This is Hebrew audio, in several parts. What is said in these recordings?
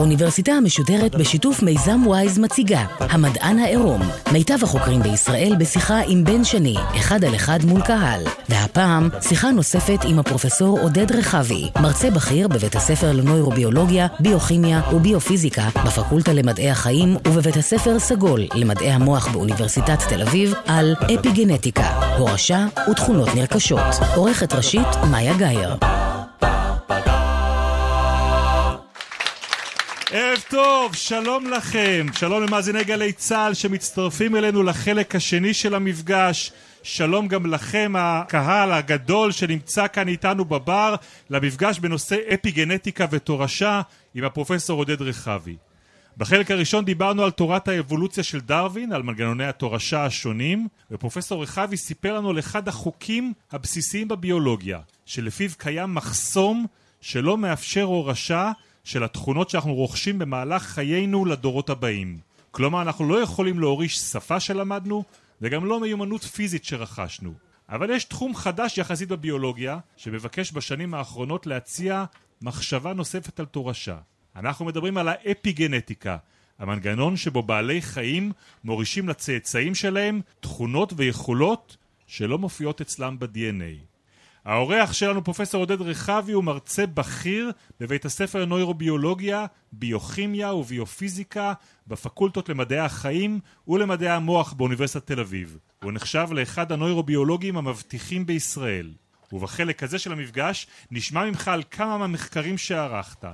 האוניברסיטה המשודרת בשיתוף מיזם וויז מציגה המדען העירום. מיטב החוקרים בישראל בשיחה עם בן שני, אחד על אחד מול קהל. והפעם שיחה נוספת עם הפרופסור עודד רחבי מרצה בכיר בבית הספר לנוירוביולוגיה, ביוכימיה וביופיזיקה בפקולטה למדעי החיים ובבית הספר סגול למדעי המוח באוניברסיטת תל אביב על אפיגנטיקה, הורשה ותכונות נרכשות. עורכת ראשית מאיה גאייר. ערב טוב, שלום לכם, שלום למאזיני גלי צה"ל שמצטרפים אלינו לחלק השני של המפגש. שלום גם לכם הקהל הגדול שנמצא כאן איתנו בבר למפגש בנושא אפיגנטיקה ותורשה עם הפרופסור עודד רחבי בחלק הראשון דיברנו על תורת האבולוציה של דרווין, על מנגנוני התורשה השונים, ופרופסור רחבי סיפר לנו על אחד החוקים הבסיסיים בביולוגיה, שלפיו קיים מחסום שלא מאפשר הורשה של התכונות שאנחנו רוכשים במהלך חיינו לדורות הבאים. כלומר, אנחנו לא יכולים להוריש שפה שלמדנו, וגם לא מיומנות פיזית שרכשנו. אבל יש תחום חדש יחסית בביולוגיה, שמבקש בשנים האחרונות להציע מחשבה נוספת על תורשה. אנחנו מדברים על האפיגנטיקה, המנגנון שבו בעלי חיים מורישים לצאצאים שלהם תכונות ויכולות שלא מופיעות אצלם ב-DNA. האורח שלנו פרופסור עודד רחבי הוא מרצה בכיר בבית הספר לנוירוביולוגיה, ביוכימיה וביופיזיקה בפקולטות למדעי החיים ולמדעי המוח באוניברסיטת תל אביב. הוא נחשב לאחד הנוירוביולוגים המבטיחים בישראל. ובחלק הזה של המפגש נשמע ממך על כמה מהמחקרים שערכת.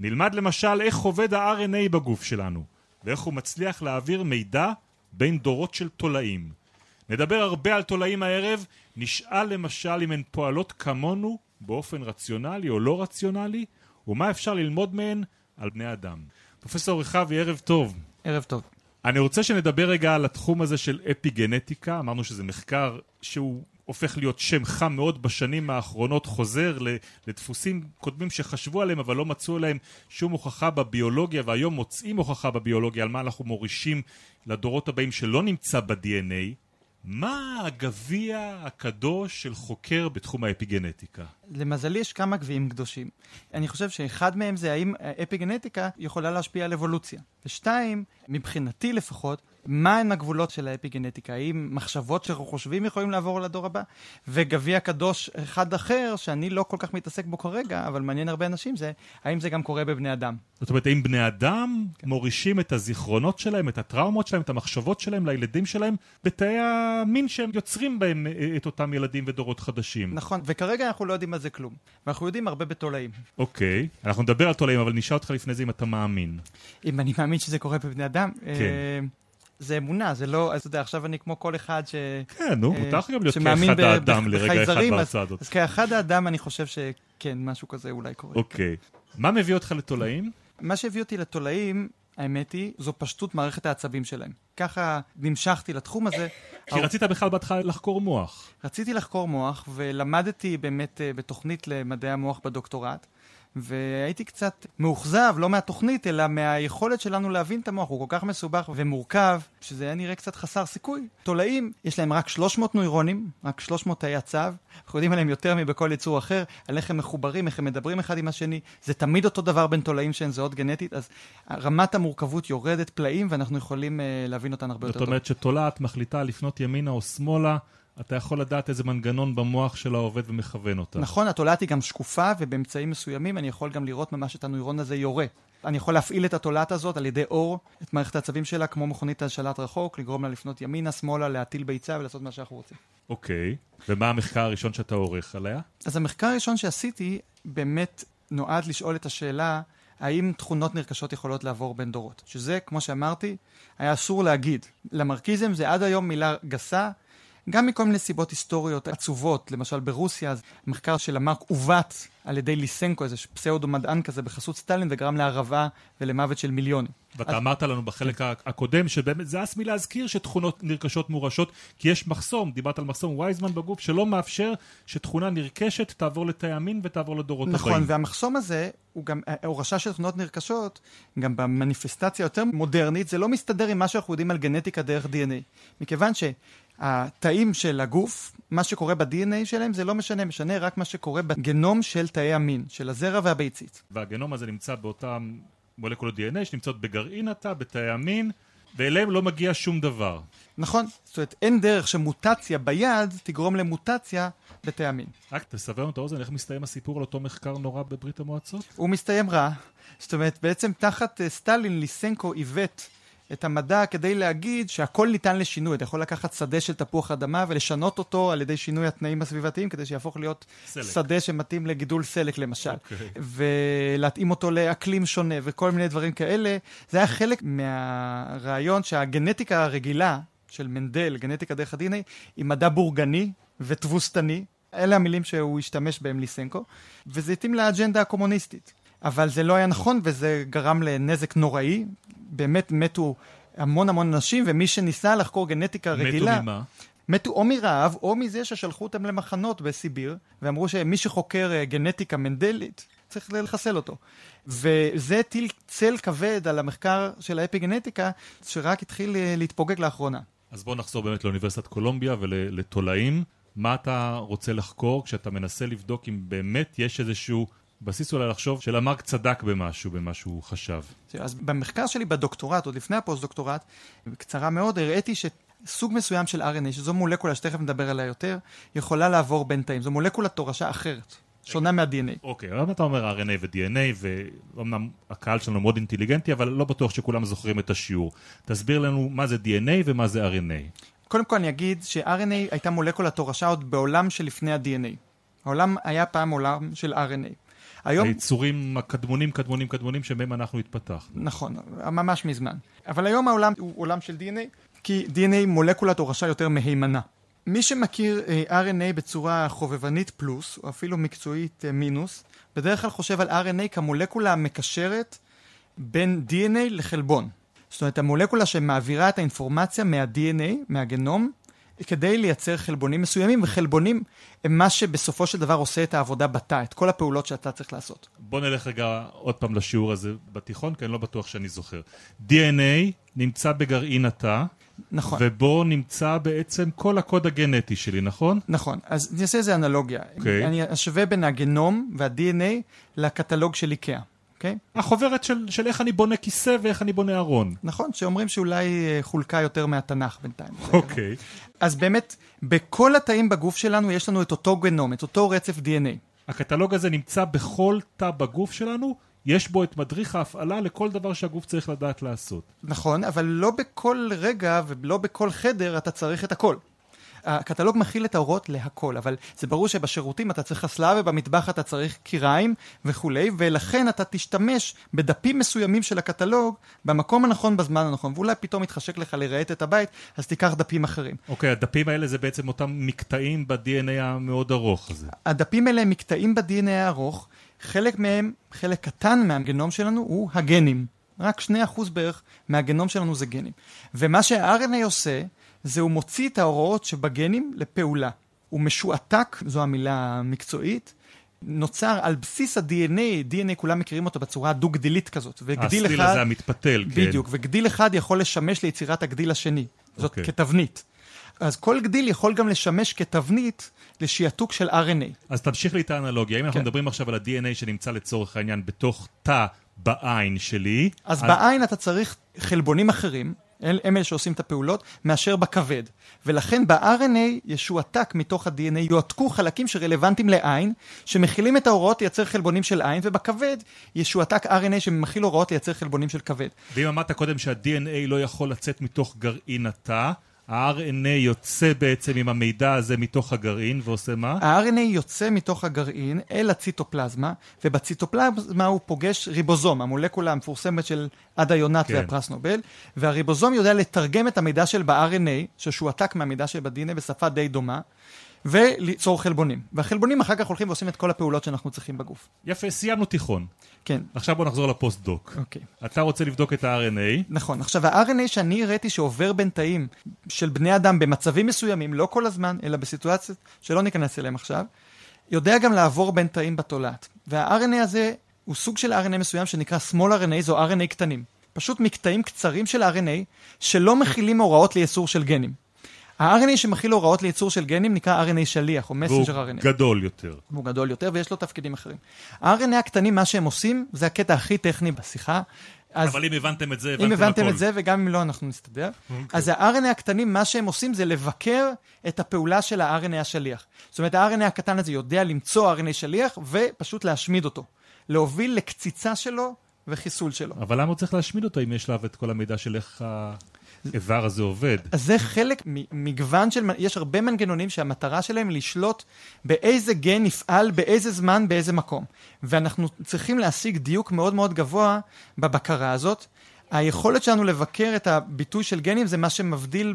נלמד למשל איך עובד ה-RNA בגוף שלנו ואיך הוא מצליח להעביר מידע בין דורות של תולעים. נדבר הרבה על תולעים הערב, נשאל למשל אם הן פועלות כמונו באופן רציונלי או לא רציונלי, ומה אפשר ללמוד מהן על בני אדם. פרופסור רחבי, ערב טוב. ערב טוב. אני רוצה שנדבר רגע על התחום הזה של אפיגנטיקה, אמרנו שזה מחקר שהוא הופך להיות שם חם מאוד בשנים האחרונות, חוזר לדפוסים קודמים שחשבו עליהם אבל לא מצאו עליהם שום הוכחה בביולוגיה והיום מוצאים הוכחה בביולוגיה על מה אנחנו מורישים לדורות הבאים שלא נמצא ב-DNA מה הגביע הקדוש של חוקר בתחום האפיגנטיקה? למזלי יש כמה גביעים קדושים. אני חושב שאחד מהם זה האם האפיגנטיקה יכולה להשפיע על אבולוציה. ושתיים, מבחינתי לפחות, מהם הגבולות של האפיגנטיקה? האם מחשבות שאנחנו חושבים יכולים לעבור לדור הבא? וגביע קדוש אחד אחר, שאני לא כל כך מתעסק בו כרגע, אבל מעניין הרבה אנשים, זה האם זה גם קורה בבני אדם. זאת אומרת, האם בני אדם כן. מורישים את הזיכרונות שלהם, את הטראומות שלהם, את המחשבות שלהם לילדים שלהם, בתאי המין שהם יוצרים בהם אה, את אותם ילדים ודורות חדשים? נכון, וכרגע אנחנו לא יודעים על זה כלום. ואנחנו יודעים הרבה בתולעים. אוקיי, אנחנו נדבר על תולעים, אבל נשאל אותך לפני זה אם אתה מאמין. אם אני מאמין שזה קורה בבני אדם? כן. אה, זה אמונה, זה לא, אז אתה יודע, עכשיו אני כמו כל אחד ש... כן, נו, מותר לך גם להיות כאחד האדם לרגע אחד בהרצאה הזאת. אז כאחד האדם אני חושב שכן, משהו כזה אולי קורה. אוקיי. מה מביא אותך לתולעים? מה שהביא אותי לתולעים, האמת היא, זו פשטות מערכת העצבים שלהם. ככה נמשכתי לתחום הזה. כי רצית בכלל בהתחלה לחקור מוח. רציתי לחקור מוח, ולמדתי באמת אה, בתוכנית למדעי המוח בדוקטורט. והייתי קצת מאוכזב, לא מהתוכנית, אלא מהיכולת שלנו להבין את המוח. הוא כל כך מסובך ומורכב, שזה היה נראה קצת חסר סיכוי. תולעים, יש להם רק 300 נוירונים, רק 300 תאי הצו. אנחנו יודעים עליהם יותר מבכל יצור אחר, על איך הם מחוברים, איך הם מדברים אחד עם השני. זה תמיד אותו דבר בין תולעים שהן זהות גנטית, אז רמת המורכבות יורדת פלאים, ואנחנו יכולים uh, להבין אותן הרבה יותר טוב. זאת אומרת שתולעת מחליטה לפנות ימינה או שמאלה. אתה יכול לדעת איזה מנגנון במוח של העובד ומכוון אותה. נכון, התולעת היא גם שקופה, ובאמצעים מסוימים אני יכול גם לראות ממש את הנוירון הזה יורה. אני יכול להפעיל את התולעת הזאת על ידי אור, את מערכת העצבים שלה, כמו מכונית השלט רחוק, לגרום לה לפנות ימינה, שמאלה, להטיל ביצה ולעשות מה שאנחנו רוצים. אוקיי, ומה המחקר הראשון שאתה עורך עליה? אז המחקר הראשון שעשיתי באמת נועד לשאול את השאלה האם תכונות נרכשות יכולות לעבור בין דורות. שזה, כמו שאמרתי, היה אסור להגיד. למרקיזם זה עד היום מילה גסה, גם מכל מיני סיבות היסטוריות עצובות, למשל ברוסיה, מחקר של המרק עוות על ידי ליסנקו, איזה פסאודו מדען כזה בחסות סטלין, וגרם להרעבה ולמוות של מיליונים. ואתה אז... אמרת לנו בחלק כן. הקודם, שבאמת זה אס מלהזכיר שתכונות נרכשות מורשות, כי יש מחסום, דיברת על מחסום וייזמן בגוף, שלא מאפשר שתכונה נרכשת תעבור לתאי המין ותעבור לדורות נכון, הבאים. נכון, והמחסום הזה, הוא גם, ההורשה של תכונות נרכשות, גם במניפסטציה יותר מודרנית, זה לא מסתדר עם מה שאנחנו יודעים על גנטיקה דרך DNA. מכיוון ש... התאים של הגוף, מה שקורה ב-DNA שלהם זה לא משנה, משנה רק מה שקורה בגנום של תאי המין, של הזרע והביצית. והגנום הזה נמצא באותם מולקולות DNA שנמצאות בגרעין התא, בתאי המין, ואליהם לא מגיע שום דבר. נכון, זאת אומרת אין דרך שמוטציה ביד תגרום למוטציה בתאי המין. רק תסבר לנו את האוזן, איך מסתיים הסיפור על אותו מחקר נורא בברית המועצות? הוא מסתיים רע, זאת אומרת בעצם תחת אה, סטלין ליסנקו עיוות את המדע כדי להגיד שהכל ניתן לשינוי. אתה יכול לקחת שדה של תפוח אדמה ולשנות אותו על ידי שינוי התנאים הסביבתיים כדי שיהפוך להיות סלק. שדה שמתאים לגידול סלק למשל. אוקיי. ולהתאים אותו לאקלים שונה וכל מיני דברים כאלה. זה היה חלק מהרעיון שהגנטיקה הרגילה של מנדל, גנטיקה דרך ה-DNA, היא מדע בורגני ותבוסתני. אלה המילים שהוא השתמש בהם ליסנקו, וזה התאים לאג'נדה הקומוניסטית. אבל זה לא היה נכון וזה גרם לנזק נוראי. באמת מתו המון המון אנשים, ומי שניסה לחקור גנטיקה רגילה... מתו ממה? מתו או מרעב, או מזה ששלחו אותם למחנות בסיביר, ואמרו שמי שחוקר אה, גנטיקה מנדלית, צריך לחסל אותו. וזה הטיל צל כבד על המחקר של האפיגנטיקה, שרק התחיל אה, להתפוגג לאחרונה. אז בואו נחזור באמת לאוניברסיטת קולומביה ולתולעים. מה אתה רוצה לחקור כשאתה מנסה לבדוק אם באמת יש איזשהו בסיס אולי לחשוב שלאמארק צדק במשהו, במה שהוא חשב. אז במחקר שלי בדוקטורט, עוד לפני הפוסט-דוקטורט, בקצרה מאוד, הראיתי שסוג מסוים של RNA, שזו מולקולה שתכף נדבר עליה יותר, יכולה לעבור בין תאים. זו מולקולת תורשה אחרת, שונה מה-DNA. אוקיי, אבל אתה אומר RNA ו-DNA, ואומנם הקהל שלנו מאוד אינטליגנטי, אבל לא בטוח שכולם זוכרים את השיעור. תסביר לנו מה זה DNA ומה זה RNA. קודם כל אני אגיד ש-RNA הייתה מולקולת תורשה עוד בעולם שלפני ה-DNA. העולם היה פעם עולם של RNA. היום... היצורים הקדמונים, קדמונים, קדמונים, שמהם אנחנו התפתחנו. נכון, ממש מזמן. אבל היום העולם הוא עולם של DNA, כי DNA מולקולת הורשה יותר מהימנה. מי שמכיר אה, RNA בצורה חובבנית פלוס, או אפילו מקצועית אה, מינוס, בדרך כלל חושב על RNA כמולקולה המקשרת בין DNA לחלבון. זאת אומרת, המולקולה שמעבירה את האינפורמציה מה-DNA, מהגנום, כדי לייצר חלבונים מסוימים, וחלבונים הם מה שבסופו של דבר עושה את העבודה בתא, את כל הפעולות שאתה צריך לעשות. בוא נלך רגע עוד פעם לשיעור הזה בתיכון, כי אני לא בטוח שאני זוכר. DNA נמצא בגרעין התא. נכון. ובו נמצא בעצם כל הקוד הגנטי שלי, נכון? נכון. אז אני אעשה איזה אנלוגיה. Okay. אוקיי. אני אשווה בין הגנום וה-DNA לקטלוג של איקאה. אוקיי? Okay? החוברת של, של איך אני בונה כיסא ואיך אני בונה ארון. נכון, שאומרים שאולי אה, חולקה יותר מהתנ"ך בינתיים. אוקיי. Okay. אז באמת, בכל התאים בגוף שלנו יש לנו את אותו גנום, את אותו רצף DNA. הקטלוג הזה נמצא בכל תא בגוף שלנו, יש בו את מדריך ההפעלה לכל דבר שהגוף צריך לדעת לעשות. נכון, אבל לא בכל רגע ולא בכל חדר אתה צריך את הכל. הקטלוג מכיל את ההוראות להכל, אבל זה ברור שבשירותים אתה צריך אסלה ובמטבח אתה צריך קיריים וכולי, ולכן אתה תשתמש בדפים מסוימים של הקטלוג במקום הנכון בזמן הנכון, ואולי פתאום יתחשק לך לרהט את הבית, אז תיקח דפים אחרים. אוקיי, okay, הדפים האלה זה בעצם אותם מקטעים ב-DNA המאוד ארוך הזה. הדפים האלה הם מקטעים ב-DNA הארוך, חלק מהם, חלק קטן מהגנום שלנו הוא הגנים. רק 2% בערך מהגנום שלנו זה גנים. ומה שה-RNA עושה, זה הוא מוציא את ההוראות שבגנים לפעולה. הוא משועתק, זו המילה המקצועית, נוצר על בסיס ה-DNA, DNA כולם מכירים אותו בצורה דו-גדילית כזאת, וגדיל אחד... הזה המתפתל, כן. בדיוק, וגדיל אחד יכול לשמש ליצירת הגדיל השני, זאת okay. אוקיי. כתבנית. אז כל גדיל יכול גם לשמש כתבנית לשעתוק של RNA. אז תמשיך לי את האנלוגיה, אם כן. אנחנו מדברים עכשיו על ה-DNA שנמצא לצורך העניין בתוך תא בעין שלי... אז, אז בעין אתה צריך חלבונים אחרים, הם אלה שעושים את הפעולות, מאשר בכבד. ולכן ב-RNA ישועתק מתוך ה-DNA, יועתקו חלקים שרלוונטיים לעין, שמכילים את ההוראות לייצר חלבונים של עין, ובכבד ישועתק RNA שמכיל הוראות לייצר חלבונים של כבד. ואם אמרת קודם שה-DNA לא יכול לצאת מתוך גרעין התא, ה-RNA יוצא בעצם עם המידע הזה מתוך הגרעין ועושה מה? ה-RNA יוצא מתוך הגרעין אל הציטופלזמה, ובציטופלזמה הוא פוגש ריבוזום, המולקולה המפורסמת של עדה יונת כן. והפרס נובל, והריבוזום יודע לתרגם את המידע של ב-RNA, ששועתק מהמידע של ב-DNA בשפה די דומה, וליצור חלבונים. והחלבונים אחר כך הולכים ועושים את כל הפעולות שאנחנו צריכים בגוף. יפה, סיימנו תיכון. כן. עכשיו בוא נחזור לפוסט-דוק. אוקיי. אתה רוצה לבדוק את ה-RNA. נכון. עכשיו, ה-RNA שאני הראיתי שעובר בין תאים של בני אדם במצבים מסוימים, לא כל הזמן, אלא בסיטואציות שלא ניכנס אליהם עכשיו, יודע גם לעבור בין תאים בתולעת. וה-RNA הזה הוא סוג של RNA מסוים שנקרא small RNA, זו RNA קטנים. פשוט מקטעים קצרים של RNA שלא מכילים הוראות לייצור של גנים. ה-RNA שמכיל הוראות לייצור של גנים נקרא RNA שליח, או והוא מסנג'ר RNA. גדול יותר. הוא גדול יותר ויש לו תפקידים אחרים. ה-RNA הקטנים, מה שהם עושים, זה הקטע הכי טכני בשיחה. אז אבל אם הבנתם את זה, הבנתם אם הכל. הבנתם את זה, וגם אם לא, אנחנו נסתדר. אוקיי. אז ה-RNA הקטנים, מה שהם עושים זה לבקר את הפעולה של ה-RNA השליח. זאת אומרת, ה-RNA הקטן הזה יודע למצוא RNA שליח ופשוט להשמיד אותו. להוביל לקציצה שלו וחיסול שלו. אבל למה הוא צריך להשמיד אותו אם יש עליו את כל המידע של איך האיבר הזה עובד? אז זה חלק ממגוון של, יש הרבה מנגנונים שהמטרה שלהם לשלוט באיזה גן יפעל, באיזה זמן, באיזה מקום. ואנחנו צריכים להשיג דיוק מאוד מאוד גבוה בבקרה הזאת. היכולת שלנו לבקר את הביטוי של גנים זה מה שמבדיל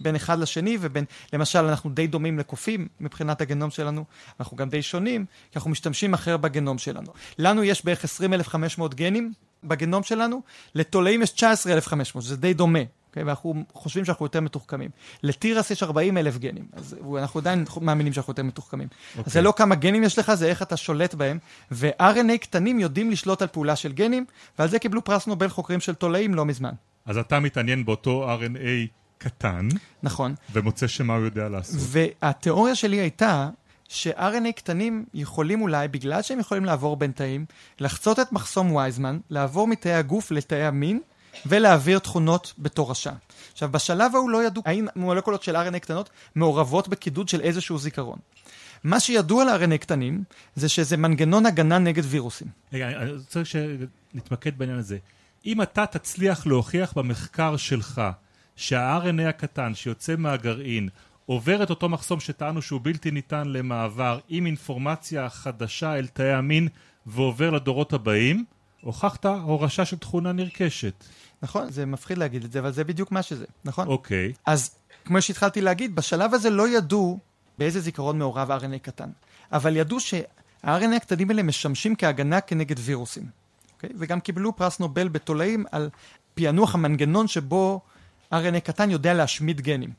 בין אחד לשני, ובין, למשל, אנחנו די דומים לקופים מבחינת הגנום שלנו, אנחנו גם די שונים, כי אנחנו משתמשים אחר בגנום שלנו. לנו יש בערך 20,500 גנים בגנום שלנו, לתולעים יש 19,500, שזה די דומה. Okay, ואנחנו חושבים שאנחנו יותר מתוחכמים. לתירס יש 40 אלף גנים, אז אנחנו עדיין מאמינים שאנחנו יותר מתוחכמים. Okay. אז זה לא כמה גנים יש לך, זה איך אתה שולט בהם. ו-RNA קטנים יודעים לשלוט על פעולה של גנים, ועל זה קיבלו פרס נובל חוקרים של תולעים לא מזמן. אז אתה מתעניין באותו RNA קטן, נכון. ומוצא שמה הוא יודע לעשות. והתיאוריה שלי הייתה ש-RNA קטנים יכולים אולי, בגלל שהם יכולים לעבור בין תאים, לחצות את מחסום וייזמן, לעבור מתאי הגוף לתאי המין, ולהעביר תכונות בתור רשע. עכשיו, בשלב ההוא לא ידעו האם מולקולות של RNA קטנות מעורבות בקידוד של איזשהו זיכרון. מה שידוע על RNA קטנים, זה שזה מנגנון הגנה נגד וירוסים. רגע, אני רוצה שנתמקד בעניין הזה. אם אתה תצליח להוכיח במחקר שלך שה-RNA הקטן שיוצא מהגרעין עובר את אותו מחסום שטענו שהוא בלתי ניתן למעבר עם אינפורמציה חדשה אל תאי המין ועובר לדורות הבאים, הוכחת הורשה של תכונה נרכשת. נכון, זה מפחיד להגיד את זה, אבל זה בדיוק מה שזה, נכון? אוקיי. אז כמו שהתחלתי להגיד, בשלב הזה לא ידעו באיזה זיכרון מעורב RNA קטן, אבל ידעו שה-RNA הקטנים האלה משמשים כהגנה כנגד וירוסים. אוקיי? וגם קיבלו פרס נובל בתולעים על פענוח המנגנון שבו RNA קטן יודע להשמיד גנים.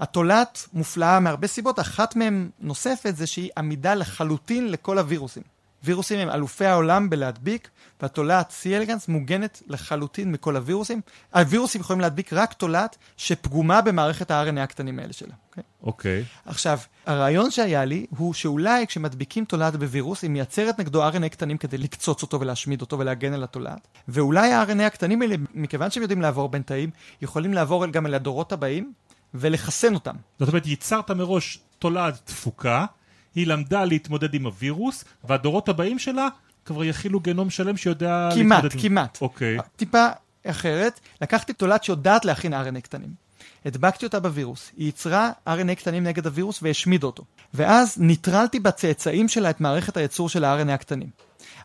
התולעת מופלאה מהרבה סיבות, אחת מהן נוספת זה שהיא עמידה לחלוטין לכל הווירוסים. וירוסים הם אלופי העולם בלהדביק, והתולעת C אלגנס מוגנת לחלוטין מכל הווירוסים. הווירוסים יכולים להדביק רק תולעת שפגומה במערכת ה-RNA הקטנים האלה שלה. אוקיי? Okay? אוקיי. עכשיו, הרעיון שהיה לי הוא שאולי כשמדביקים תולעת בווירוס, היא מייצרת נגדו RNA קטנים כדי לקצוץ אותו ולהשמיד אותו ולהגן על התולעת. ואולי ה-RNA הקטנים האלה, מכיוון שהם יודעים לעבור בין תאים, יכולים לעבור גם אל הדורות הבאים ולחסן אותם. זאת אומרת, ייצרת מראש תולעת תפוקה, היא למדה להתמודד עם הווירוס, והדורות הבאים שלה כבר יכילו גנום שלם שיודע כמעט, להתמודד כמעט. אוקיי. טיפה אחרת, לקחתי תולעת שיודעת להכין RNA קטנים. הדבקתי אותה בווירוס, היא ייצרה RNA קטנים נגד הווירוס והשמידה אותו. ואז ניטרלתי בצאצאים שלה את מערכת הייצור של ה-RNA הקטנים.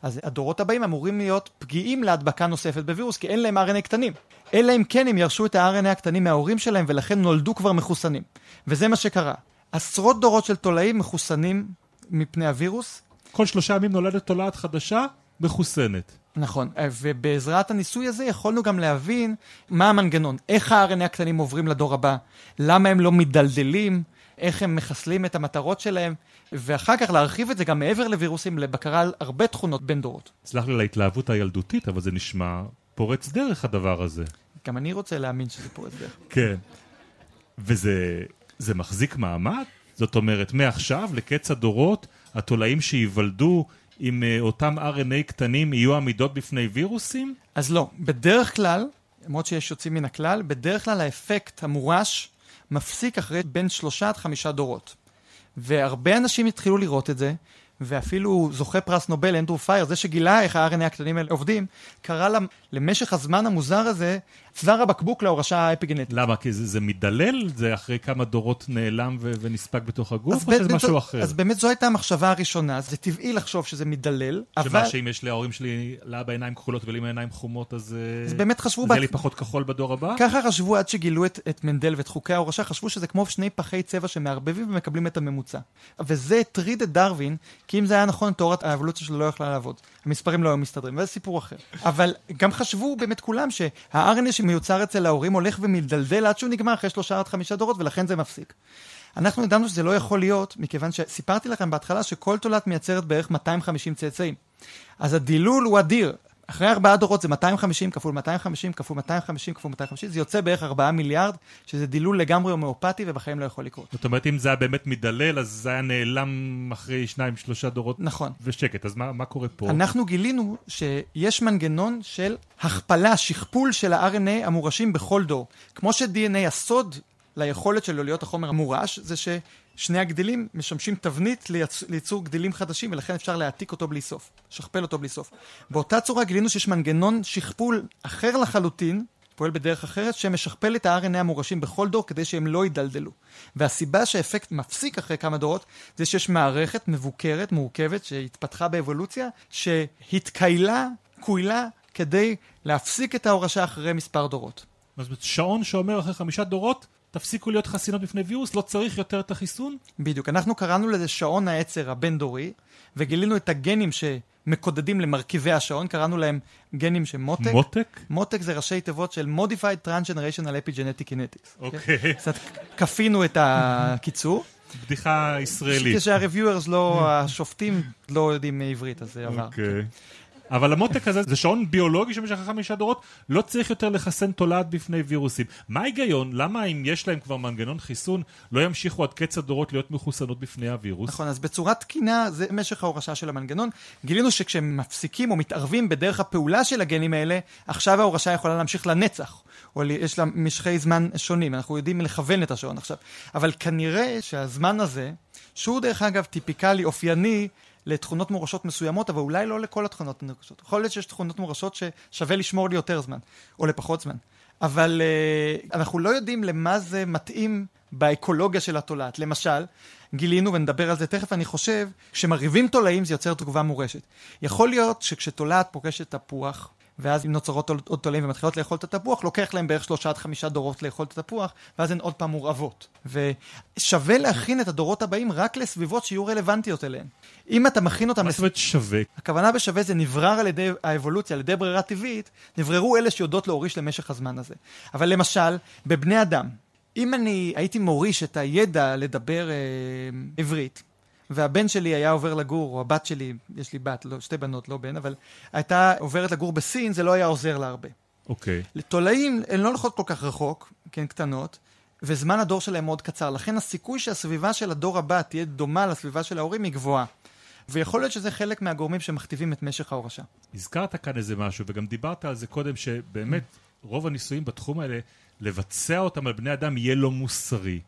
אז הדורות הבאים אמורים להיות פגיעים להדבקה נוספת בווירוס, כי אין להם RNA קטנים. אלא אם כן הם ירשו את ה-RNA הקטנים מההורים שלהם, ולכן נולדו כבר מחוסנים. וזה מה שקרה. עשרות דורות של תולעים מחוסנים מפני הווירוס. כל שלושה ימים נולדת תולעת חדשה, מחוסנת. נכון, ובעזרת הניסוי הזה יכולנו גם להבין מה המנגנון, איך ה-RNA הקטנים עוברים לדור הבא, למה הם לא מדלדלים, איך הם מחסלים את המטרות שלהם, ואחר כך להרחיב את זה גם מעבר לווירוסים, לבקרה על הרבה תכונות בין דורות. סלח לי על ההתלהבות הילדותית, אבל זה נשמע פורץ דרך הדבר הזה. גם אני רוצה להאמין שזה פורץ דרך. כן. וזה זה מחזיק מעמד? זאת אומרת, מעכשיו, לקץ הדורות, התולעים שייוולדו עם uh, אותם RNA קטנים יהיו עמידות בפני וירוסים? אז לא. בדרך כלל, למרות שיש יוצאים מן הכלל, בדרך כלל האפקט המורש מפסיק אחרי בין שלושה עד חמישה דורות. והרבה אנשים התחילו לראות את זה, ואפילו זוכה פרס נובל, אנדרו פייר, זה שגילה איך ה-RNA הקטנים האלה עובדים, קרא למשך הזמן המוזר הזה, צוואר הבקבוק להורשה האפיגנטית. למה? כי זה, זה מדלל? זה אחרי כמה דורות נעלם ו- ונספג בתוך הגוף? או שזה משהו אחר? אז באמת זו הייתה המחשבה הראשונה, זה טבעי לחשוב שזה מדלל, שמה, אבל... שאם יש להורים שלי לאבא עיניים כחולות ולי עיניים חומות, אז... אה, אז באמת חשבו... זה יהיה לי פחות כחול בדור הבא? ככה חשבו עד שגילו את, את מנדל ואת חוקי ההורשה, חשבו שזה כמו שני פחי צבע שמערבבים ומקבלים את הממוצע. וזה הטריד את דרווין, כי אם זה היה נכון, תיאוריית האבולוציה שלו לא יכלה לעבוד. המספרים לא היו מסתדרים, וזה סיפור אחר. אבל גם חשבו באמת כולם שה-RNA שמיוצר אצל ההורים הולך ומדלדל עד שהוא נגמר אחרי שלושה עד חמישה דורות, ולכן זה מפסיק. אנחנו ידענו שזה לא יכול להיות, מכיוון שסיפרתי לכם בהתחלה שכל תולעת מייצרת בערך 250 צאצאים. אז הדילול הוא אדיר. אחרי ארבעה דורות זה 250 כפול 250 כפול 250 כפול 250, זה יוצא בערך 4 מיליארד, שזה דילול לגמרי הומאופתי ובחיים לא יכול לקרות. זאת אומרת, אם זה היה באמת מדלל, אז זה היה נעלם אחרי שניים, שלושה דורות. נכון. ושקט, אז מה, מה קורה פה? אנחנו גילינו שיש מנגנון של הכפלה, שכפול של ה-RNA המורשים בכל דור. כמו ש-DNA, הסוד ליכולת שלו להיות החומר המורש, זה ששני הגדילים משמשים תבנית לייצ... לייצור גדילים חדשים, ולכן אפשר להעתיק אותו בלי סוף, לשכפל אותו בלי סוף. באותה צורה גילינו שיש מנגנון שכפול אחר לחלוטין, פועל בדרך אחרת, שמשכפל את ה-RNA המורשים בכל דור כדי שהם לא יידלדלו. והסיבה שהאפקט מפסיק אחרי כמה דורות, זה שיש מערכת מבוקרת, מורכבת, שהתפתחה באבולוציה, שהתקיילה, קוילה, כדי להפסיק את ההורשה אחרי מספר דורות. אז שעון שאומר אחרי חמישה דורות, תפסיקו להיות חסינות בפני וירוס, לא צריך יותר את החיסון? בדיוק. אנחנו קראנו לזה שעון העצר הבין-דורי, וגילינו את הגנים שמקודדים למרכיבי השעון, קראנו להם גנים שמותק. מותק? מותק זה ראשי תיבות של Modified Transgenerational Epigenetic Kinetics. אוקיי. קצת כפינו את הקיצור. בדיחה ישראלית. כשהרוויורס לא, השופטים לא יודעים עברית, אז זה עבר. אוקיי. אבל המותק הזה זה שעון ביולוגי שבמשך חמישה דורות לא צריך יותר לחסן תולעת בפני וירוסים. מה ההיגיון? למה אם יש להם כבר מנגנון חיסון לא ימשיכו עד קץ הדורות להיות מחוסנות בפני הווירוס? נכון, אז בצורה תקינה זה משך ההורשה של המנגנון. גילינו שכשהם מפסיקים או מתערבים בדרך הפעולה של הגנים האלה, עכשיו ההורשה יכולה להמשיך לנצח. או יש לה משכי זמן שונים, אנחנו יודעים לכוון את השעון עכשיו. אבל כנראה שהזמן הזה, שהוא דרך אגב טיפיקלי, אופייני, לתכונות מורשות מסוימות, אבל אולי לא לכל התכונות מורשות. יכול להיות שיש תכונות מורשות ששווה לשמור ליותר זמן, או לפחות זמן. אבל uh, אנחנו לא יודעים למה זה מתאים באקולוגיה של התולעת. למשל, גילינו, ונדבר על זה תכף, אני חושב, כשמרהיבים תולעים זה יוצר תגובה מורשת. יכול להיות שכשתולעת פוגשת תפוח, ואז אם נוצרות עוד תולעים ומתחילות לאכול את התפוח, לוקח להם בערך שלושה עד חמישה דורות לאכול את התפוח, ואז הן עוד פעם מורעבות. ושווה להכין את הדורות הבאים רק לסביבות שיהיו רלוונטיות אליהן. אם אתה מכין אותם... מה זאת אומרת שווה? הכוונה בשווה זה נברר על ידי האבולוציה, על ידי ברירה טבעית, נבררו אלה שיודעות להוריש למשך הזמן הזה. אבל למשל, בבני אדם, אם אני הייתי מוריש את הידע לדבר אה, עברית, והבן שלי היה עובר לגור, או הבת שלי, יש לי בת, לא, שתי בנות, לא בן, אבל הייתה עוברת לגור בסין, זה לא היה עוזר לה הרבה. אוקיי. Okay. לתולעים, הן לא הולכות כל כך רחוק, כי הן קטנות, וזמן הדור שלהם מאוד קצר. לכן הסיכוי שהסביבה של הדור הבא תהיה דומה לסביבה של ההורים היא גבוהה. ויכול להיות שזה חלק מהגורמים שמכתיבים את משך ההורשה. הזכרת כאן איזה משהו, וגם דיברת על זה קודם, שבאמת רוב הניסויים בתחום האלה, לבצע אותם על בני אדם יהיה לא מוסרי.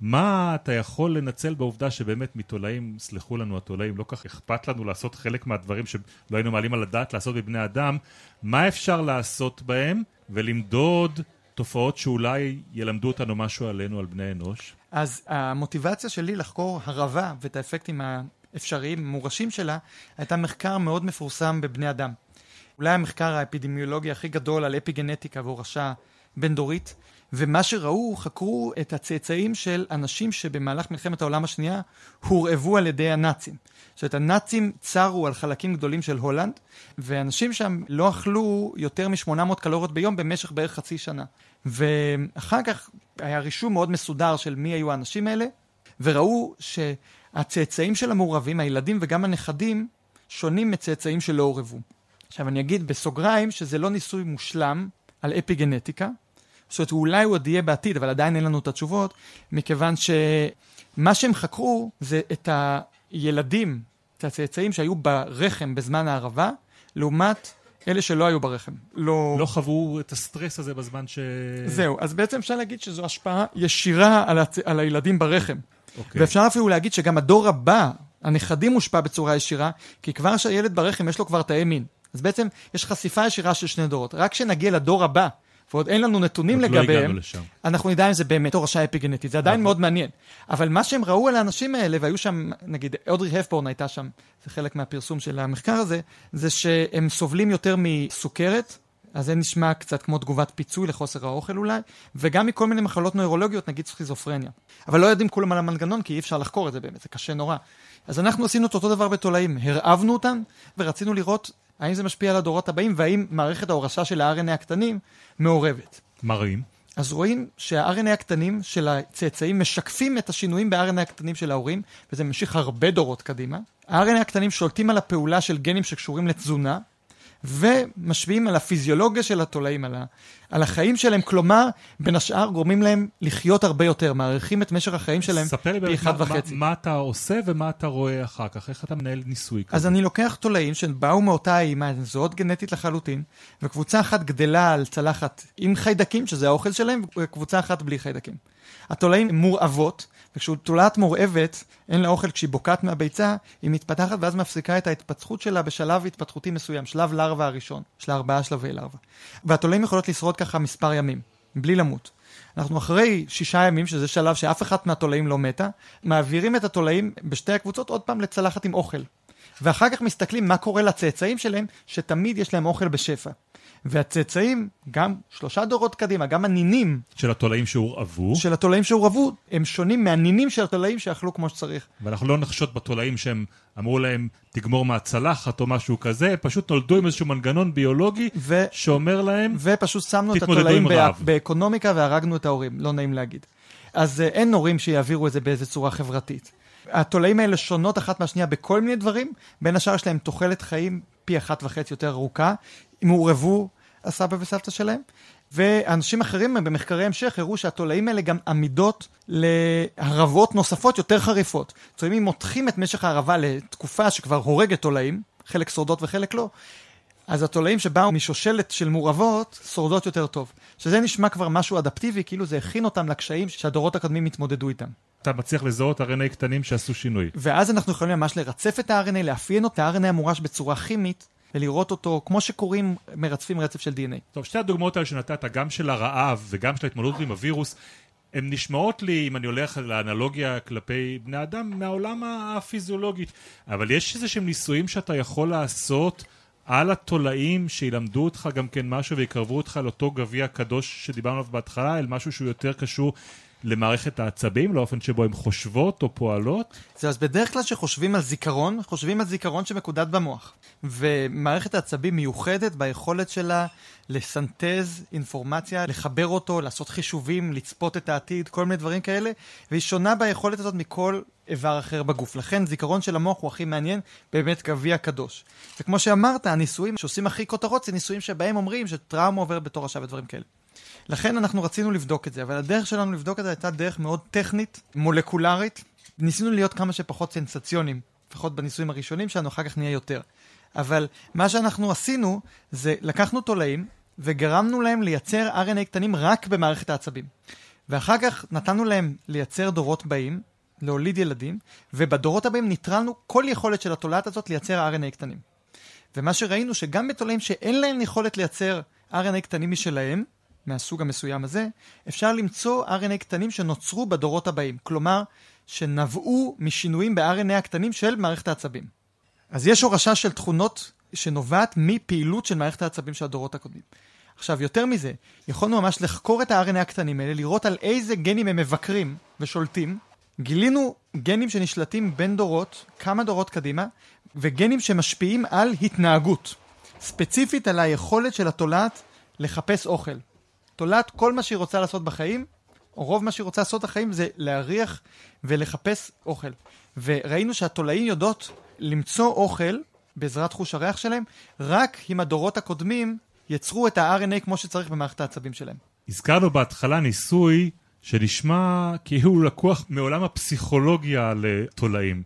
מה אתה יכול לנצל בעובדה שבאמת מתולעים, סלחו לנו התולעים, לא כך אכפת לנו לעשות חלק מהדברים שלא היינו מעלים על הדעת לעשות בבני אדם, מה אפשר לעשות בהם ולמדוד תופעות שאולי ילמדו אותנו משהו עלינו, על בני אנוש? אז המוטיבציה שלי לחקור הרבה ואת האפקטים האפשריים, מורשים שלה, הייתה מחקר מאוד מפורסם בבני אדם. אולי המחקר האפידמיולוגי הכי גדול על אפי-גנטיקה והורשה בין-דורית. ומה שראו, חקרו את הצאצאים של אנשים שבמהלך מלחמת העולם השנייה הורעבו על ידי הנאצים. זאת אומרת, הנאצים צרו על חלקים גדולים של הולנד, ואנשים שם לא אכלו יותר מ-800 קלוריות ביום במשך בערך חצי שנה. ואחר כך היה רישום מאוד מסודר של מי היו האנשים האלה, וראו שהצאצאים של המעורבים, הילדים וגם הנכדים, שונים מצאצאים שלא עורבו. עכשיו אני אגיד בסוגריים שזה לא ניסוי מושלם על אפי-גנטיקה, זאת אומרת, אולי הוא עוד יהיה בעתיד, אבל עדיין אין לנו את התשובות, מכיוון שמה שהם חקרו זה את הילדים, את הצאצאים שהיו ברחם בזמן הערבה, לעומת אלה שלא היו ברחם. לא... לא חוו את הסטרס הזה בזמן ש... זהו, אז בעצם אפשר להגיד שזו השפעה ישירה על, הצ... על הילדים ברחם. אוקיי. ואפשר אפילו להגיד שגם הדור הבא, הנכדים מושפע בצורה ישירה, כי כבר שהילד ברחם יש לו כבר תאי מין. אז בעצם יש חשיפה ישירה של שני דורות. רק כשנגיע לדור הבא, ועוד אין לנו נתונים לא לגביהם, לא אנחנו נדע אם זה באמת תורשה אפיגנטית, זה עדיין נכון. מאוד מעניין. אבל מה שהם ראו על האנשים האלה, והיו שם, נגיד, אודרי הפבורן הייתה שם, זה חלק מהפרסום של המחקר הזה, זה שהם סובלים יותר מסוכרת, אז זה נשמע קצת כמו תגובת פיצוי לחוסר האוכל אולי, וגם מכל מיני מחלות נוירולוגיות, נגיד סכיזופרניה. אבל לא יודעים כולם על המנגנון, כי אי אפשר לחקור את זה באמת, זה קשה נורא. אז אנחנו עשינו את אותו דבר בתולעים, הרעבנו אותם, ורצינו לראות האם זה משפיע על הדורות הבאים, והאם מערכת ההורשה של ה-RNA הקטנים מעורבת. מה רואים? אז רואים שה-RNA הקטנים של הצאצאים משקפים את השינויים ב-RNA הקטנים של ההורים, וזה ממשיך הרבה דורות קדימה. ה-RNA הקטנים שולטים על הפעולה של גנים שקשורים לתזונה, ומשפיעים על הפיזיולוגיה של התולעים, על, ה, על החיים שלהם, כלומר, בין השאר גורמים להם לחיות הרבה יותר, מאריכים את משך החיים שלהם פי אחד מה, וחצי. מה, מה אתה עושה ומה אתה רואה אחר כך, איך אתה מנהל ניסוי כזה? אז אני לוקח תולעים שבאו מאותה האימא, הן זהות גנטית לחלוטין, וקבוצה אחת גדלה על צלחת עם חיידקים, שזה האוכל שלהם, וקבוצה אחת בלי חיידקים. התולעים מורעבות, וכשתולעת מורעבת, אין לה אוכל כשהיא בוקעת מהביצה, היא מתפתחת ואז מפסיקה את ההתפתחות שלה בשלב התפתחותי מסוים, שלב לרווה הראשון, של ארבעה שלבי לרווה. והתולעים יכולות לשרוד ככה מספר ימים, בלי למות. אנחנו אחרי שישה ימים, שזה שלב שאף אחת מהתולעים לא מתה, מעבירים את התולעים בשתי הקבוצות עוד פעם לצלחת עם אוכל. ואחר כך מסתכלים מה קורה לצאצאים שלהם, שתמיד יש להם אוכל בשפע. והצאצאים, גם שלושה דורות קדימה, גם הנינים של התולעים שהורעבו, של התולעים שהורעבו, הם שונים מהנינים של התולעים שאכלו כמו שצריך. ואנחנו לא נחשוד בתולעים שהם אמרו להם תגמור מהצלחת או משהו כזה, פשוט נולדו עם איזשהו מנגנון ביולוגי ו- שאומר להם, ופשוט שמנו את התולעים. בא- באקונומיקה והרגנו את ההורים, לא נעים להגיד. אז אה, אין הורים שיעבירו את זה באיזה צורה חברתית. התולעים האלה שונות אחת מהשנייה בכל מיני דברים, בין השאר יש להם תוחלת חיים פי אחת וחצי יותר ארוכה, אם הורעבו הסבא וסבתא שלהם. ואנשים אחרים במחקרי המשך הראו שהתולעים האלה גם עמידות להרעבות נוספות יותר חריפות. זאת אומרת, אם מותחים את משך ההרעבה לתקופה שכבר הורגת תולעים, חלק שורדות וחלק לא, אז התולעים שבאו משושלת של מורעבות שורדות יותר טוב. שזה נשמע כבר משהו אדפטיבי, כאילו זה הכין אותם לקשיים שהדורות הקודמים התמודדו איתם. אתה מצליח לזהות RNA קטנים שעשו שינוי. ואז אנחנו יכולים ממש לרצף את ה-RNA, לאפיין אותו, ה-RNA המורש בצורה כימית, ולראות אותו כמו שקוראים מרצפים רצף של DNA. טוב, שתי הדוגמאות האלה שנתת, גם של הרעב וגם של ההתמודדות עם הווירוס, הן נשמעות לי, אם אני הולך לאנלוגיה כלפי בני אדם, מהעולם הפיזיולוגי. אבל יש איזה שהם ניסויים שאתה יכול לעשות על התולעים, שילמדו אותך גם כן משהו ויקרבו אותך לאותו גביע קדוש שדיברנו עליו בהתחלה, אל משהו שהוא יותר קשור למערכת העצבים, לאופן שבו הן חושבות או פועלות? זה אז בדרך כלל כשחושבים על זיכרון, חושבים על זיכרון שמקודד במוח. ומערכת העצבים מיוחדת ביכולת שלה לסנטז אינפורמציה, לחבר אותו, לעשות חישובים, לצפות את העתיד, כל מיני דברים כאלה, והיא שונה ביכולת הזאת מכל איבר אחר בגוף. לכן זיכרון של המוח הוא הכי מעניין, באמת גביע קדוש. וכמו שאמרת, הניסויים שעושים הכי כותרות זה ניסויים שבהם אומרים שטראומה עוברת בתור השעה ודברים כאלה. לכן אנחנו רצינו לבדוק את זה, אבל הדרך שלנו לבדוק את זה הייתה דרך מאוד טכנית, מולקולרית. ניסינו להיות כמה שפחות סנסציונים, לפחות בניסויים הראשונים שלנו, אחר כך נהיה יותר. אבל מה שאנחנו עשינו, זה לקחנו תולעים וגרמנו להם לייצר RNA קטנים רק במערכת העצבים. ואחר כך נתנו להם לייצר דורות באים, להוליד ילדים, ובדורות הבאים ניטרלנו כל יכולת של התולעת הזאת לייצר RNA קטנים. ומה שראינו שגם בתולעים שאין להם יכולת לייצר RNA קטנים משלהם, מהסוג המסוים הזה, אפשר למצוא RNA קטנים שנוצרו בדורות הבאים. כלומר, שנבעו משינויים ב-RNA הקטנים של מערכת העצבים. אז יש הורשה של תכונות שנובעת מפעילות של מערכת העצבים של הדורות הקודמים. עכשיו, יותר מזה, יכולנו ממש לחקור את ה-RNA הקטנים האלה, לראות על איזה גנים הם מבקרים ושולטים. גילינו גנים שנשלטים בין דורות, כמה דורות קדימה, וגנים שמשפיעים על התנהגות. ספציפית על היכולת של התולעת לחפש אוכל. תולעת, כל מה שהיא רוצה לעשות בחיים, או רוב מה שהיא רוצה לעשות בחיים, זה להריח ולחפש אוכל. וראינו שהתולעים יודעות למצוא אוכל בעזרת חוש הריח שלהם, רק אם הדורות הקודמים יצרו את ה-RNA כמו שצריך במערכת העצבים שלהם. הזכרנו בהתחלה ניסוי שנשמע כאילו לקוח מעולם הפסיכולוגיה לתולעים.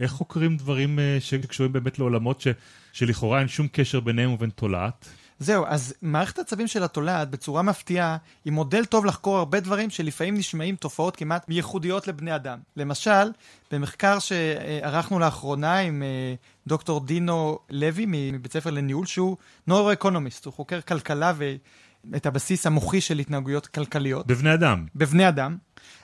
איך חוקרים דברים אה, שקשורים באמת לעולמות ש, שלכאורה אין שום קשר ביניהם ובין תולעת? זהו, אז מערכת העצבים של התולעת, בצורה מפתיעה, היא מודל טוב לחקור הרבה דברים שלפעמים נשמעים תופעות כמעט ייחודיות לבני אדם. למשל, במחקר שערכנו לאחרונה עם אה, דוקטור דינו לוי מבית ספר לניהול, שהוא נוירו-אקונומיסט, הוא חוקר כלכלה ואת הבסיס המוחי של התנהגויות כלכליות. בבני אדם. בבני אדם.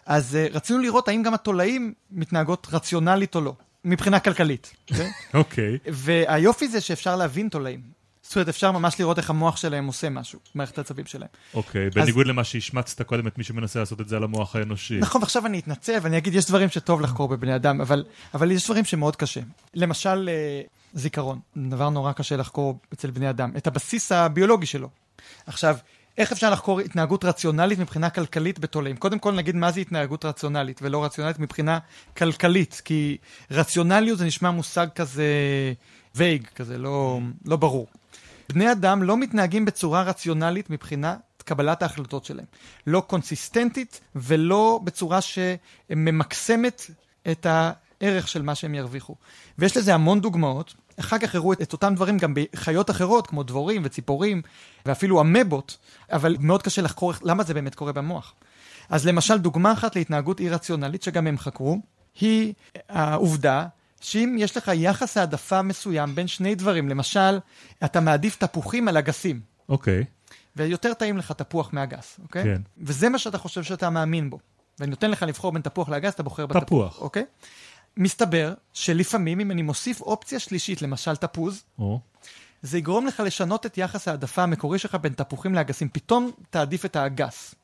אז uh, רצינו לראות האם גם התולעים מתנהגות רציונלית או לא, מבחינה כלכלית. אוקיי? אוקיי. והיופי זה שאפשר להבין תולעים. זאת אומרת, אפשר ממש לראות איך המוח שלהם עושה משהו, מערכת העצבים שלהם. אוקיי, בניגוד למה שהשמצת קודם את מי שמנסה לעשות את זה על המוח האנושי. נכון, ועכשיו אני אתנצל ואני אגיד, יש דברים שטוב לחקור בבני אדם, אבל, אבל יש דברים שמאוד קשה. למשל, אה, זיכרון, דבר נורא קשה לחקור אצל בני אדם, את הבסיס הביולוגי שלו. עכשיו, איך אפשר לחקור התנהגות רציונלית מבחינה כלכלית בתולעים? קודם כל נגיד מה זה התנהגות רציונלית ולא רציונלית מבחינה כלכלית, כי רציונליות זה נשמע מושג כזה וייג, כזה לא, לא ברור. בני אדם לא מתנהגים בצורה רציונלית מבחינת קבלת ההחלטות שלהם. לא קונסיסטנטית ולא בצורה שממקסמת את הערך של מה שהם ירוויחו. ויש לזה המון דוגמאות. אחר כך הראו את, את אותם דברים גם בחיות אחרות, כמו דבורים וציפורים, ואפילו אמבות, אבל מאוד קשה לחקור למה זה באמת קורה במוח. אז למשל, דוגמה אחת להתנהגות אי-רציונלית, שגם הם חקרו, היא העובדה שאם יש לך יחס העדפה מסוים בין שני דברים, למשל, אתה מעדיף תפוחים על אגסים. אוקיי. ויותר טעים לך תפוח מאגס, אוקיי? כן. וזה מה שאתה חושב שאתה מאמין בו. ואני נותן לך לבחור בין תפוח לאגס, אתה בוחר בתפוח. תפוח. אוקיי? מסתבר שלפעמים אם אני מוסיף אופציה שלישית, למשל תפוז, או, זה יגרום לך לשנות את יחס העדפה המקורי שלך בין תפוחים לאגסים. פתאום תעדיף את האגס.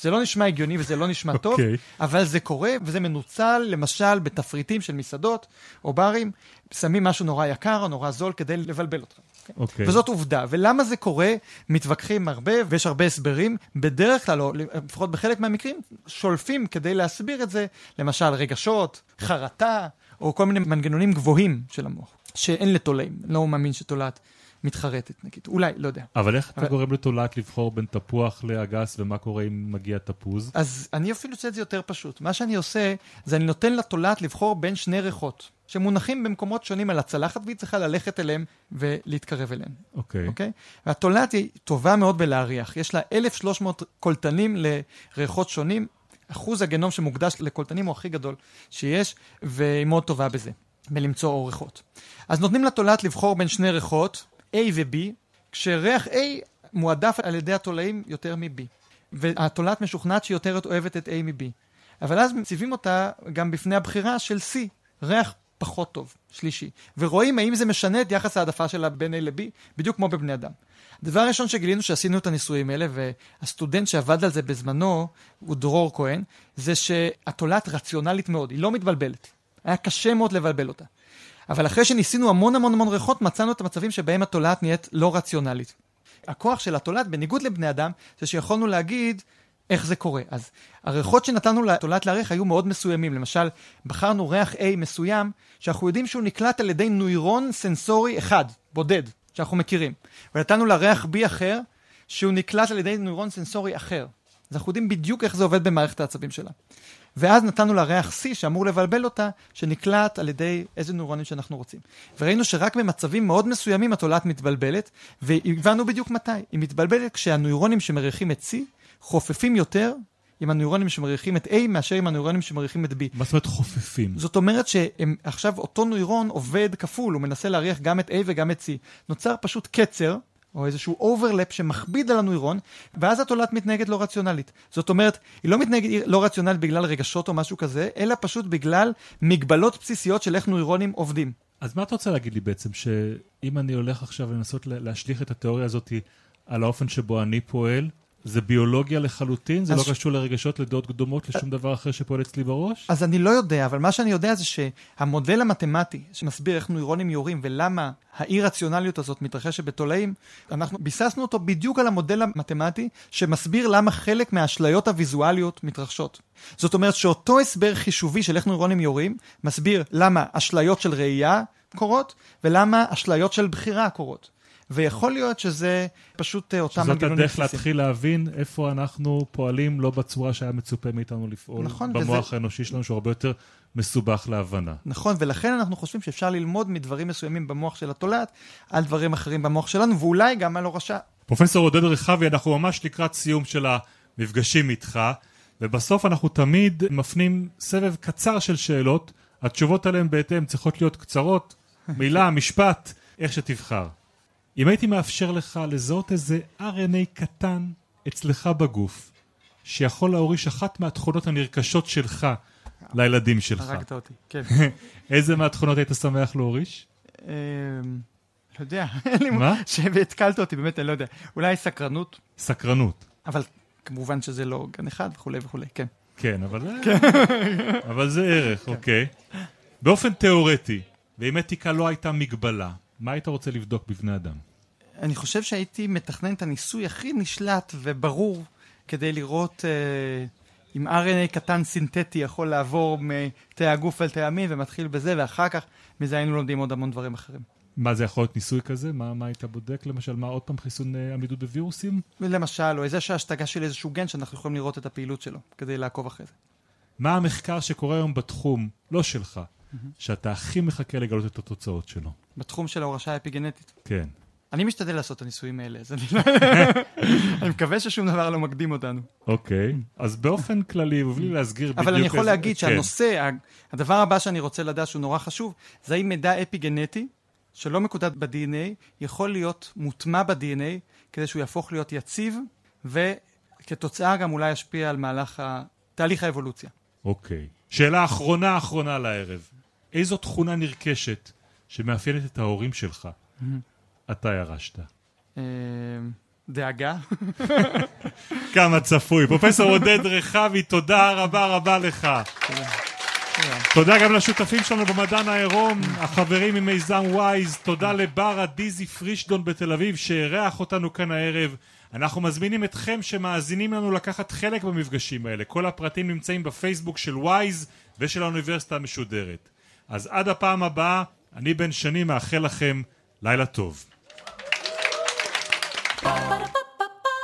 זה לא נשמע הגיוני וזה לא נשמע טוב, אוקיי. אבל זה קורה וזה מנוצל למשל בתפריטים של מסעדות או ברים, שמים משהו נורא יקר או נורא זול כדי לבלבל אותך. אוקיי. וזאת עובדה. ולמה זה קורה? מתווכחים הרבה ויש הרבה הסברים. בדרך כלל, או לפחות בחלק מהמקרים, שולפים כדי להסביר את זה, למשל רגשות, חרטה, או כל מיני מנגנונים גבוהים של המוח, שאין לתולעים. לא מאמין שתולעת מתחרטת, נגיד. אולי, לא יודע. אבל איך אתה אבל- גורם לתולעת לבחור בין תפוח לאגס, ומה קורה אם מגיע תפוז? אז אני אפילו עושה את זה יותר פשוט. מה שאני עושה, זה אני נותן לתולעת לבחור בין שני ריחות, שמונחים במקומות שונים על הצלחת, והיא צריכה ללכת אליהם ולהתקרב אליהם. אוקיי. אוקיי? והתולעת היא טובה מאוד בלהריח. יש לה 1,300 קולטנים לריחות שונים. אחוז הגנום שמוקדש לקולטנים הוא הכי גדול שיש, והיא מאוד טובה בזה, בלמצוא ריחות. אז נותנים לתולעת לבחור בין שני ריחות, A ו-B, כשריח A מועדף על ידי התולעים יותר מ-B. והתולעת משוכנעת שהיא יותר אוהבת את A מ-B. אבל אז מציבים אותה גם בפני הבחירה של C, ריח פחות טוב, שלישי. ורואים האם זה משנה את יחס העדפה שלה בין A ל-B, בדיוק כמו בבני אדם. הדבר הראשון שגילינו שעשינו את הניסויים האלה, והסטודנט שעבד על זה בזמנו, הוא דרור כהן, זה שהתולעת רציונלית מאוד, היא לא מתבלבלת. היה קשה מאוד לבלבל אותה. אבל אחרי שניסינו המון המון המון ריחות, מצאנו את המצבים שבהם התולעת נהיית לא רציונלית. הכוח של התולעת, בניגוד לבני אדם, זה שיכולנו להגיד איך זה קורה. אז הריחות שנתנו לתולעת להריח היו מאוד מסוימים. למשל, בחרנו ריח A מסוים, שאנחנו יודעים שהוא נקלט על ידי נוירון סנסורי אחד, בודד, שאנחנו מכירים. ונתנו לה ריח B אחר, שהוא נקלט על ידי נוירון סנסורי אחר. אז אנחנו יודעים בדיוק איך זה עובד במערכת העצבים שלה. ואז נתנו לה ריח C שאמור לבלבל אותה, שנקלט על ידי איזה נוירונים שאנחנו רוצים. וראינו שרק במצבים מאוד מסוימים התולעת מתבלבלת, והבנו בדיוק מתי. היא מתבלבלת כשהנוירונים שמריחים את C חופפים יותר עם הנוירונים שמריחים את A מאשר עם הנוירונים שמריחים את B. מה זאת אומרת חופפים? זאת אומרת שעכשיו אותו נוירון עובד כפול, הוא מנסה להריח גם את A וגם את C. נוצר פשוט קצר, או איזשהו overlap שמכביד על הנוירון, ואז התולעת מתנהגת לא רציונלית. זאת אומרת, היא לא מתנהגת לא רציונלית בגלל רגשות או משהו כזה, אלא פשוט בגלל מגבלות בסיסיות של איך נוירונים עובדים. אז מה אתה רוצה להגיד לי בעצם, שאם אני הולך עכשיו לנסות לה- להשליך את התיאוריה הזאת על האופן שבו אני פועל, זה ביולוגיה לחלוטין? זה לא ש- קשור לרגשות, לדעות קדומות, לשום דבר אחר שפועל אצלי בראש? אז אני לא יודע, אבל מה שאני יודע זה שהמודל המתמטי שמסביר איך נוירונים יורים ולמה האי-רציונליות הזאת מתרחשת בתולעים, אנחנו ביססנו אותו בדיוק על המודל המתמטי שמסביר למה חלק מהאשליות הוויזואליות מתרחשות. זאת אומרת שאותו הסבר חישובי של איך נוירונים יורים, מסביר למה אשליות של ראייה קורות, ולמה אשליות של בחירה קורות. ויכול להיות שזה פשוט אה, אותם שזאת מנגנונים הדרך בסיסיים. להתחיל להבין איפה אנחנו פועלים לא בצורה שהיה מצופה מאיתנו לפעול נכון, במוח וזה- האנושי שלנו, שהוא הרבה יותר מסובך להבנה. נכון, ולכן אנחנו חושבים שאפשר ללמוד מדברים מסוימים במוח של התולעת על דברים אחרים במוח שלנו, ואולי גם על הורשה. פרופסור עודד רחבי, אנחנו ממש לקראת סיום של המפגשים איתך, ובסוף אנחנו תמיד מפנים סבב קצר של שאלות, התשובות עליהן בהתאם צריכות להיות קצרות, מילה, משפט, איך שתבחר. אם הייתי מאפשר לך לזהות איזה RNA קטן אצלך בגוף, שיכול להוריש אחת מהתכונות הנרכשות שלך לילדים שלך, הרגת אותי, כן. איזה מהתכונות היית שמח להוריש? אמ, לא יודע. מה? שהתקלת אותי, באמת, אני לא יודע. אולי סקרנות, סקרנות. אבל כמובן שזה לא גן אחד וכולי וכולי, כן. כן, אבל, אבל זה ערך, אוקיי. באופן תיאורטי, ואם אתיקה לא הייתה מגבלה, מה היית רוצה לבדוק בבני אדם? אני חושב שהייתי מתכנן את הניסוי הכי נשלט וברור כדי לראות אה, אם RNA קטן סינתטי יכול לעבור מתאי הגוף אל תאי המין ומתחיל בזה, ואחר כך מזה היינו לומדים עוד המון דברים אחרים. מה זה יכול להיות ניסוי כזה? מה, מה היית בודק למשל? מה עוד פעם חיסון אה, עמידות בווירוסים? למשל, או איזה השתגה של איזשהו גן שאנחנו יכולים לראות את הפעילות שלו, כדי לעקוב אחרי זה. מה המחקר שקורה היום בתחום, לא שלך, שאתה הכי מחכה לגלות את התוצאות שלו? בתחום של ההורשה האפיגנטית. כן. אני משתדל לעשות את הניסויים האלה, אז אני לא... אני מקווה ששום דבר לא מקדים אותנו. אוקיי, אז באופן כללי, ובלי להסגיר בדיוק... אבל אני יכול להגיד כן. שהנושא, הדבר הבא שאני רוצה לדעת שהוא נורא חשוב, זה האם מידע אפיגנטי, שלא מקודד ב-DNA, יכול להיות מוטמע ב-DNA, כדי שהוא יהפוך להיות יציב, וכתוצאה גם אולי ישפיע על מהלך ה... תהליך האבולוציה. אוקיי. שאלה אחרונה אחרונה לערב. איזו תכונה נרכשת שמאפיינת את ההורים שלך אתה ירשת? אה, דאגה. כמה צפוי. פרופסור עודד רכבי, תודה רבה רבה לך. תודה גם לשותפים שלנו במדען העירום, החברים ממיזם וויז, תודה לבר הדייזי פרישדון בתל אביב שאירח אותנו כאן הערב. אנחנו מזמינים אתכם שמאזינים לנו לקחת חלק במפגשים האלה. כל הפרטים נמצאים בפייסבוק של וויז ושל האוניברסיטה המשודרת. אז עד הפעם הבאה, אני בן שני מאחל לכם לילה טוב.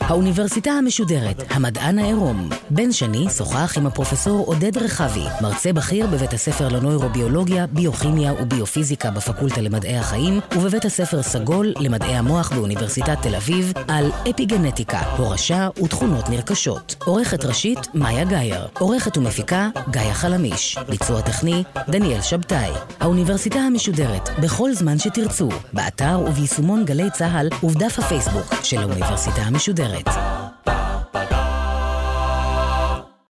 האוניברסיטה המשודרת, המדען העירום. בן שני שוחח עם הפרופסור עודד רחבי, מרצה בכיר בבית הספר לנוירוביולוגיה, ביוכימיה וביופיזיקה בפקולטה למדעי החיים, ובבית הספר סגול למדעי המוח באוניברסיטת תל אביב, על אפיגנטיקה, הורשה ותכונות נרכשות. עורכת ראשית, מאיה גאייר. עורכת ומפיקה, גאיה חלמיש. ביצוע טכני, דניאל שבתאי. האוניברסיטה המשודרת, בכל זמן שתרצו, באתר וביישומון גלי צה"ל ובדף הפייסבוק של האוניברסיטה המשודרת.